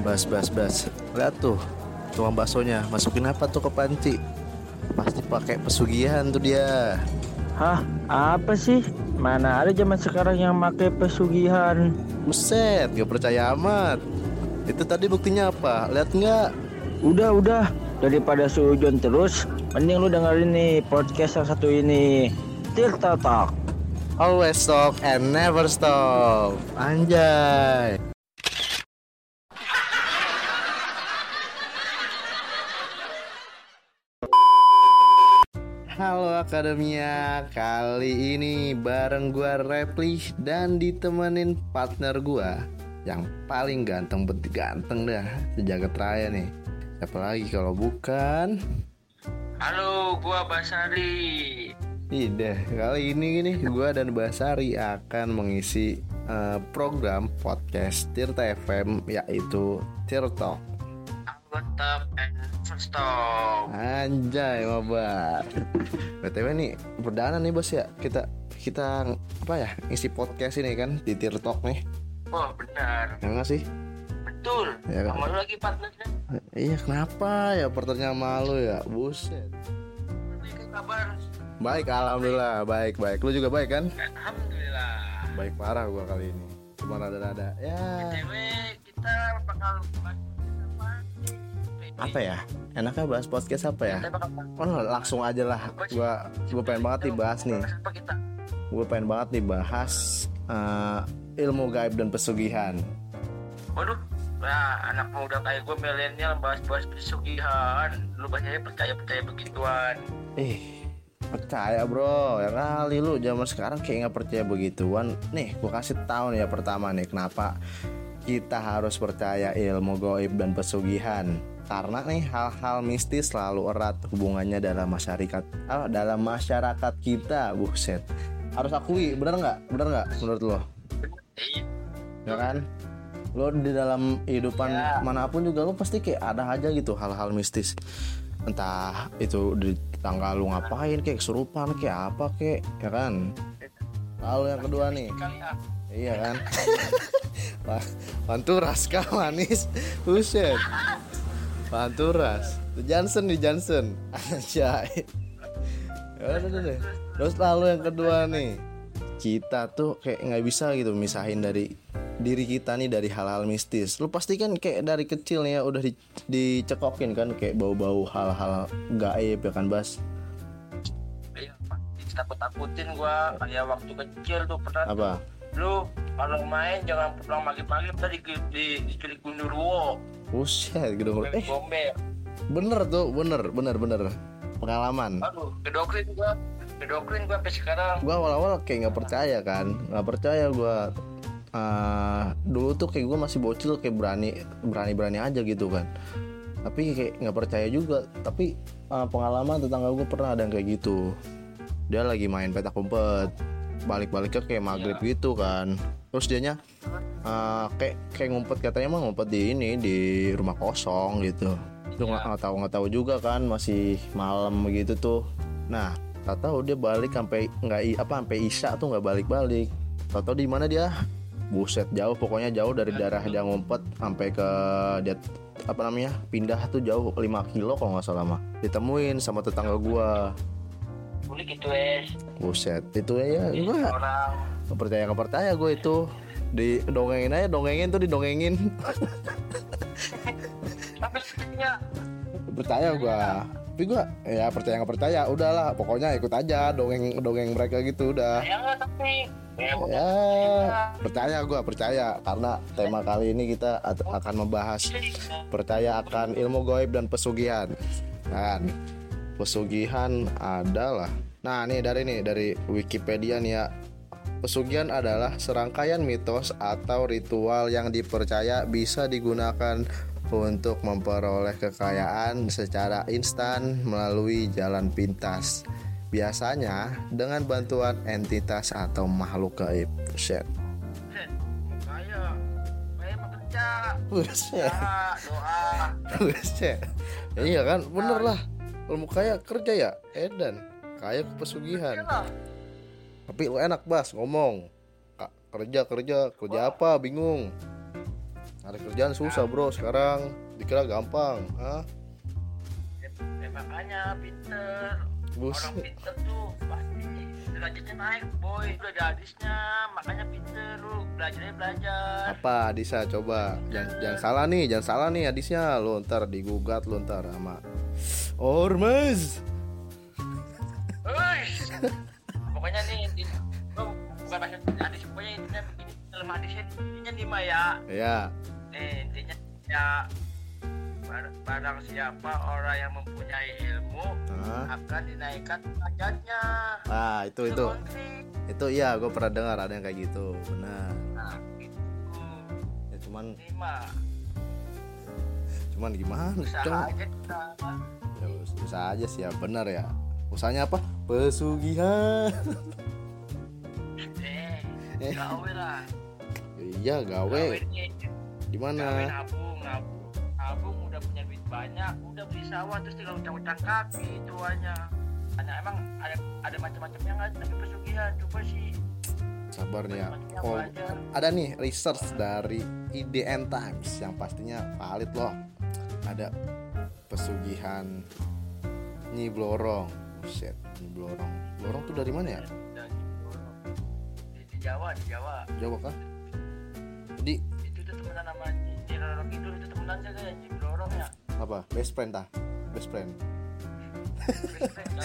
Bas, bas, bas. Lihat tuh, tukang baksonya masukin apa tuh ke panci? Pasti pakai pesugihan tuh dia. Hah? Apa sih? Mana ada zaman sekarang yang pakai pesugihan? Buset, gak percaya amat. Itu tadi buktinya apa? Lihat nggak? Udah, udah. Daripada sujon terus, mending lu dengerin nih podcast yang satu ini. Tirta Talk. Always talk and never stop. Anjay. Halo Akademia, kali ini bareng gua Repli dan ditemenin partner gua yang paling ganteng bet ganteng dah sejagat raya nih. Siapa lagi kalau bukan? Halo, gua Basari. Iya, kali ini gini gua dan Basari akan mengisi eh, program podcast Tirta FM yaitu and talk. Anjay, mabar. BTW nih perdana nih bos ya kita kita apa ya isi podcast ini kan di Tirtok nih. Oh, benar. Ya nggak sih? Betul. Ya kan? Sama lu lagi partnernya. Iya kenapa ya pertanyaan malu ya buset. Kabar? Baik alhamdulillah baik baik lu juga baik kan? Alhamdulillah. Baik parah gua kali ini. Cuma rada-rada ya Dewe, kita bakal bahas? Apa ya? Enaknya bahas podcast apa ya? Oh, langsung aja lah. Gua gua pengen banget nih bahas nih. Gue pengen banget nih bahas eh, ilmu gaib dan pesugihan. Waduh, nah anak muda kayak gue milenial bahas-bahas pesugihan. Lu banyak percaya-percaya begituan. Eh, percaya bro. Ya kali lu zaman sekarang kayak nggak percaya begituan. Nih, gue kasih tahu nih ya pertama nih kenapa kita harus percaya ilmu gaib dan pesugihan. Karena nih hal-hal mistis selalu erat hubungannya dalam masyarakat, ah, dalam masyarakat kita, buset. Harus akui, bener nggak? Bener nggak menurut lo? Ya kan lo di dalam kehidupan Ya. mana pun juga lo pasti kayak ada aja gitu hal-hal mistis entah itu di tangga lu ngapain kayak kesurupan kayak apa kayak ya kan lalu yang kedua nih ah. iya kan Wah, Panturas kah manis buset Panturas. The Johnson di Johnson ya udah udah deh terus lalu yang kedua nih. Kita tuh kayak nggak bisa gitu misahin dari diri kita nih dari hal-hal mistis. Lu pasti kan kayak dari kecil nih ya udah di, dicekokin kan kayak bau-bau hal-hal gaib ya kan bas? Iya, takut-takutin gua. Kayak waktu kecil tuh pernah apa? lu kalau main jangan pulang maghrib-maghrib tadi di di diculik gundurwo buset gitu. Eh gombel bener tuh bener bener bener. Pengalaman. Aduh kedokrin gua kedokrin gua sampai sekarang. Gue awal-awal kayak nggak percaya kan. Nggak percaya gue Ah, dulu tuh kayak gue masih bocil kayak berani berani berani aja gitu kan. Tapi kayak nggak percaya juga. Tapi ah, pengalaman tetangga gue pernah ada yang kayak gitu. Dia lagi main petak umpet. Balik-baliknya kayak maghrib gitu kan terus dianya ah, kayak kayak ngumpet katanya mah ngumpet di ini di rumah kosong gitu. Itu nggak nggak tahu nggak tahu juga kan masih malam begitu tuh. Nah tak tahu dia balik sampai nggak apa sampai isya tuh nggak balik-balik. Tak tahu di mana dia. Buset jauh pokoknya jauh dari daerah dia ngumpet sampai ke dia apa namanya pindah tuh jauh 5 kilo kalau nggak salah mah ditemuin sama tetangga gua. Kulik itu es buset itu ya gua percaya nggak percaya gue itu. Di dongengin aja dongengin tuh didongengin. Tapi percaya gua. Tapi gua ya percaya nggak percaya udahlah. Pokoknya ikut aja dongeng dongeng mereka gitu udah. Ya tapi ya, ya percaya. gua percaya. Karena tema kali ini kita at- akan membahas percaya akan ilmu goib dan pesugihan. Kan? Pesugihan adalah nah nih dari nih dari Wikipedia nih ya Pesugihan adalah serangkaian mitos atau ritual yang dipercaya bisa digunakan untuk memperoleh kekayaan secara instan melalui jalan pintas. Biasanya dengan bantuan entitas atau makhluk gaib. Kerja Buset. doa. Ya iya kan, bener lah. Ilmu kaya kerja ya, Edan. Kaya pesugihan. Tapi lu enak bas ngomong. Kak, kerja kerja kerja apa? Bingung. Cari kerjaan susah bro sekarang Dikira gampang Hah? ya, ya makanya pinter Buset. orang pinter tuh pasti derajatnya naik boy udah ada hadisnya makanya pinter lu belajarnya belajar Apa Disa coba jangan, jangan salah nih Jangan salah nih hadisnya Lu ntar digugat lu ntar sama Ormas Uish. pokoknya nih bahasa hadis pokoknya intinya begini dalam hadisnya intinya nih Mah, ya. Ya nih intinya ya bar- barang siapa orang yang mempunyai ilmu Hah? akan dinaikkan derajatnya. Ah itu itu konkret. Itu iya gue pernah dengar ada yang kayak gitu Benar. Nah gitu. Ya, Cuman ini mah cuman gimana usaha aja kita ya us- usaha aja sih ya benar ya. Usahanya apa? Pesugihan. eh Eh. Gawe lah. Iya gawe. Di mana? Nabung nabung. Nabung udah punya duit banyak udah beli sawah terus tinggal ucang-ucang kaki tuanya hanya emang ada ada macam-macamnya nggak tapi pesugihan coba sih. Sabar nih ya. Oh ada nih research dari IDN Times yang pastinya valid loh. Ada pesugihan Nyi Blorong. Buset, Nyi Blorong. Blorong tuh dari mana ya Jawa di Jawa Jawa kah jadi itu tuh temenan sama Nyi Roro Kidul itu temenan saya kayak Nyi Blorong ya apa best friend tah best friend Best friend ya.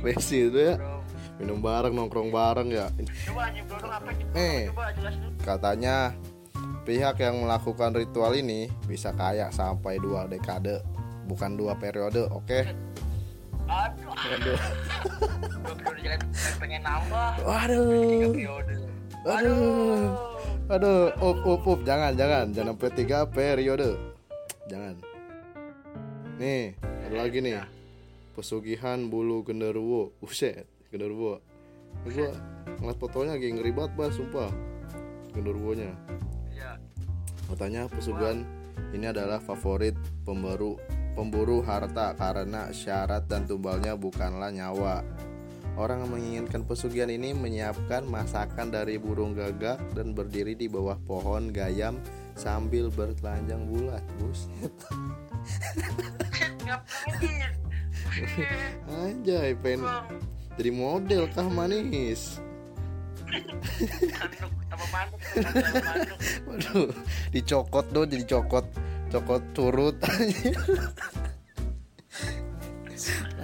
best itu ya minum bareng nongkrong bareng ya coba apa Eh. coba jelasin Katanya pihak yang melakukan ritual ini bisa kaya sampai dua dekade, bukan dua periode. Oke. Aduh Aduh. dua periode jalan pengen nambah tiga Waduh. periode Aduh. Aduh, up up up jangan jangan jangan sampai tiga periode. Jangan. Nih, ada lagi nih. Pesugihan bulu genderuwo. Buset, genderuwo. Gua ngeliat fotonya lagi ngeri banget, Bas, sumpah. Genderuwonya. iya Katanya pesugihan ini adalah favorit pemburu pemburu harta karena syarat dan tumbalnya bukanlah nyawa. Orang yang menginginkan pesugihan ini menyiapkan masakan dari burung gagak dan berdiri di bawah pohon gayam sambil bertelanjang bulat. Buset. ngapain Anjay, pengen bang jadi model kah manis? Waduh, dicokot dong jadi cokot cokot turut.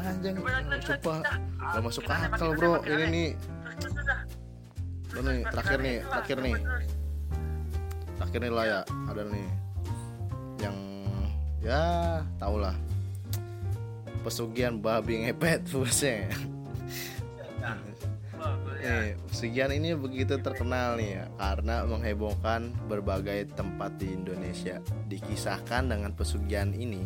Anjing, sumpah gak masuk akal bro. ini nih. nih, terakhir nih, terakhir nih. terakhir nih lah ya ada nih. Yang ya tau lah. Pesugihan babi ngepet buset Nih, pesugihan ini begitu terkenal nih ya karena menghebohkan berbagai tempat di Indonesia. Dikisahkan dengan pesugihan ini,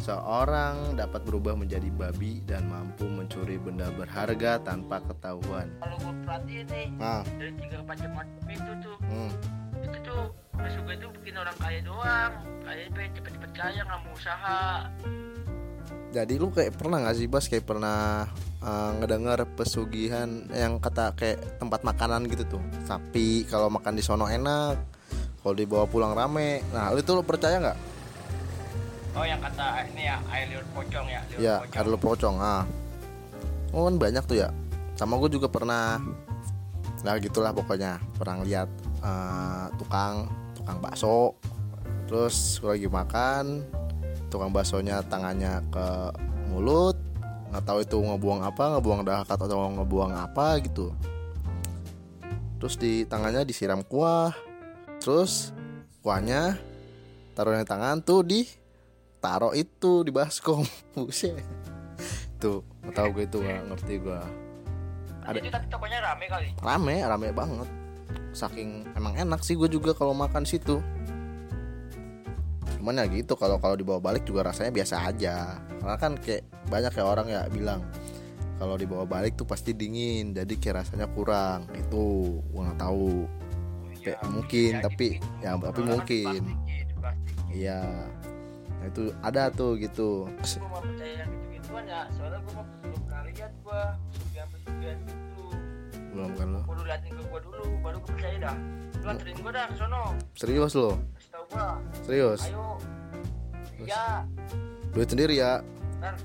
seorang dapat berubah menjadi babi dan mampu mencuri benda berharga tanpa ketahuan. kalau gue perhatiin nih Nah, dari tiga macam-macam itu tuh hmm, itu tuh pesugihan itu bikin orang kaya doang. Kaya pengen cepet-cepet kaya nggak mau usaha jadi lu kayak pernah gak sih Bas kayak pernah uh, ngedengar pesugihan yang kata kayak tempat makanan gitu tuh. Sapi kalau makan di sono enak, kalau dibawa pulang rame. Nah, lu itu lu percaya nggak? oh yang kata ini ya air liur pocong ya liur Ya, pocong ada lu pocong. Ah. Oh, kan banyak tuh ya. Sama gue juga pernah Nah, gitulah pokoknya. Pernah lihat uh, tukang tukang bakso. Terus gue lagi makan, tukang baksonya tangannya ke mulut, nggak tahu itu ngebuang apa, ngebuang dahak atau ngebuang apa gitu. Terus di tangannya disiram kuah. Terus kuahnya taruh di tangan tuh di taruh itu di baskom buset. Tuh nggak tahu gue itu nggak ngerti gue ada- itu tapi tokonya rame kali. Rame rame banget. Saking emang enak sih gue juga kalau makan situ cuman ya gitu kalau kalau dibawa balik juga rasanya biasa aja. Karena kan kayak banyak ya orang ya bilang kalau dibawa balik tuh pasti dingin jadi kayak rasanya kurang itu gue nggak tahu. Kayak mungkin tapi ya tapi mungkin. iya. Nah, itu ada tuh gitu. Percaya yang ya soalnya belum pernah lihat gue pesugihan-pesugihan gitu. Belum kan lo kudu liatin ke gue dulu baru gue percaya dah. Lu anterin gue dah ke sono. Serius lo serius? Ayo. Iya duit sendiri ya. Ntar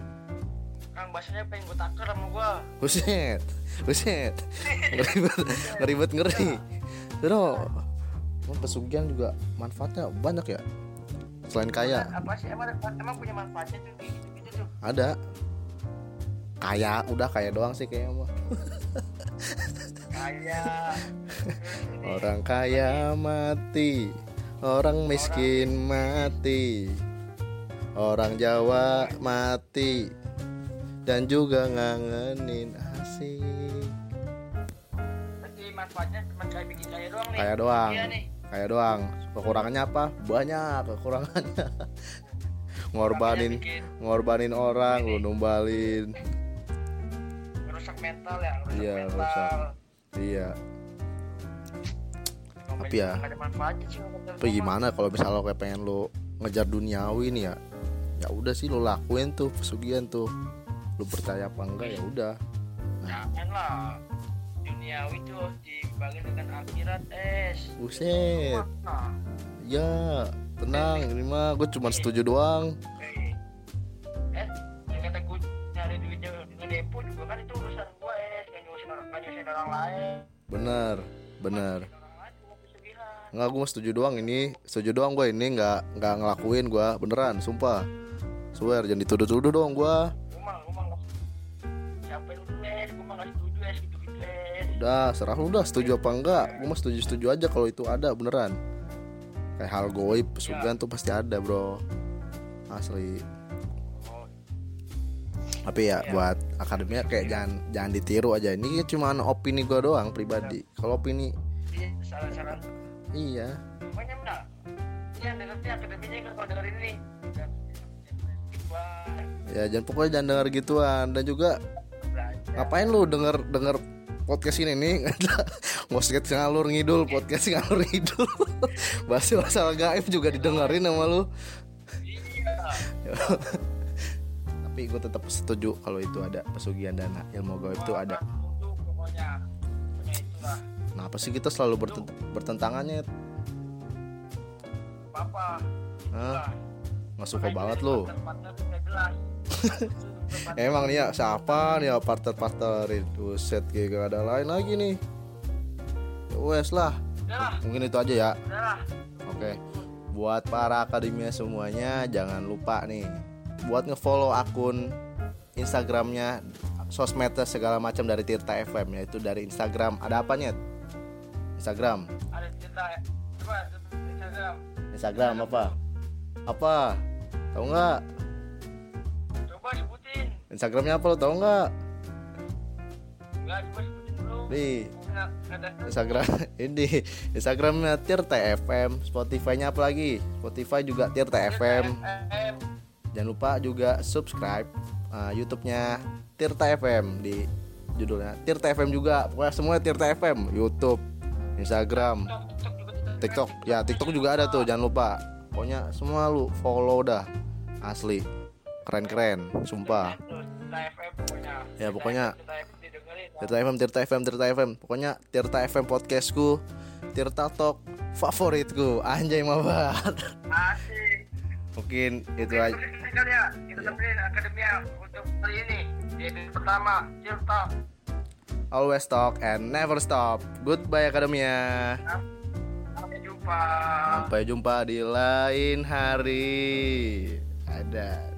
kang bahasanya pengen gue taker sama gua. Buset. Buset. Ngeribet ngeribet ngeri. Terus emang pesugihan juga manfaatnya banyak ya? Selain kaya. Apa sih? Emang emang punya manfaatnya tuh gitu gitu tuh? Ada. Kaya udah kaya doang sih kayaknya mah kayak orang kaya mati orang miskin mati. Orang Jawa mati. Dan juga ngangenin asik. Berarti manfaatnya cuma kayak bikin kaya doang nih? Kaya doang. Iya nih. Kaya doang. Kekurangannya apa? Banyak kekurangannya. Ngorbanin ngorbanin orang lu numbalin. Merusak mental ya merusak Iya, mental. rusak. iya Tapi ya, tapi gimana kalau misalnya lo kayak pengen lo ngejar duniawi nih ya? Ya udah sih lo lakuin tuh pesugihan tuh. Lo percaya apa enggak ya udah. Jangan lah. Duniawi tuh dibagi dengan akhirat es. Buset. Nah, ya tenang ini mah gue cuma setuju doang. Eh, eh yang kata gue nyari duitnya di depo juga kan itu urusan gue es. Nggak nyusahin orang lain. Bener bener nggak gue setuju doang ini. Setuju doang gue ini nggak nggak ngelakuin gue beneran sumpah. Swear jangan dituduh-tuduh dong gue gitu gitu es udah serah lu udah setuju apa enggak. Gue mah setuju setuju aja kalau itu ada beneran. Kayak hal goib pesugihan tuh pasti ada bro. Asli. Tapi ya buat akademia kayak jangan jangan ditiru aja. Ini cuma opini gue doang pribadi. Kalau opini iya saran-saran iya. Pokoknya enggak. Iya dengernya akademinya kan kalau dengerin ini. Ya jangan pokoknya jangan dengar gituan. Dan juga belajar. ngapain lu denger denger podcast ini nih? Podcast ngalur ngidul podcast ngalur ngidul. Bahas masalah gaib juga didengerin sama lu. Iya. Tapi gue tetap setuju kalau itu ada pesugihan dana. Ilmu gaib itu ada. pokoknya kenapa sih kita selalu bertent- bertentangannya? Apa Hah? nggak suka banget jelas. Emang nih ya siapa nih ya partner partner itu set kayak gak ada lain lagi nih. Ya wes lah. Mungkin itu aja ya. Oke. Buat para akademia semuanya jangan lupa nih. Buat ngefollow akun Instagramnya sosmednya segala macam dari Tirta FM yaitu dari Instagram. Ada apa nyet? Instagram ada cerita ya coba Instagram Instagram apa? Apa? Tahu nggak? coba sebutin Instagramnya apa lo tahu nggak? coba sebutin dulu ada Instagram ini Instagramnya Tirta FM Spotify-nya apa lagi? Spotify juga Tirta FM FM Jangan lupa juga subscribe uh, YouTube-nya Tirta FM di judulnya Tirta FM juga. Pokoknya semua Tirta FM, YouTube, Instagram, TikTok. Ya, TikTok juga ada tuh, jangan lupa. Pokoknya semua lu follow dah. Asli. Sumpah. Tirta FM pokoknya Ya, pokoknya Tirta FM Tirta FM, Tirta FM. Pokoknya Tirta FM podcastku, Tirta Talk favoritku. Anjay mabat. asik Mungkin itu aja. ya kita temenin akademia untuk hari ini di pertama Tirta Always talk and never stop. Goodbye Akademia. sampai jumpa Sampai jumpa di lain hari. Ada.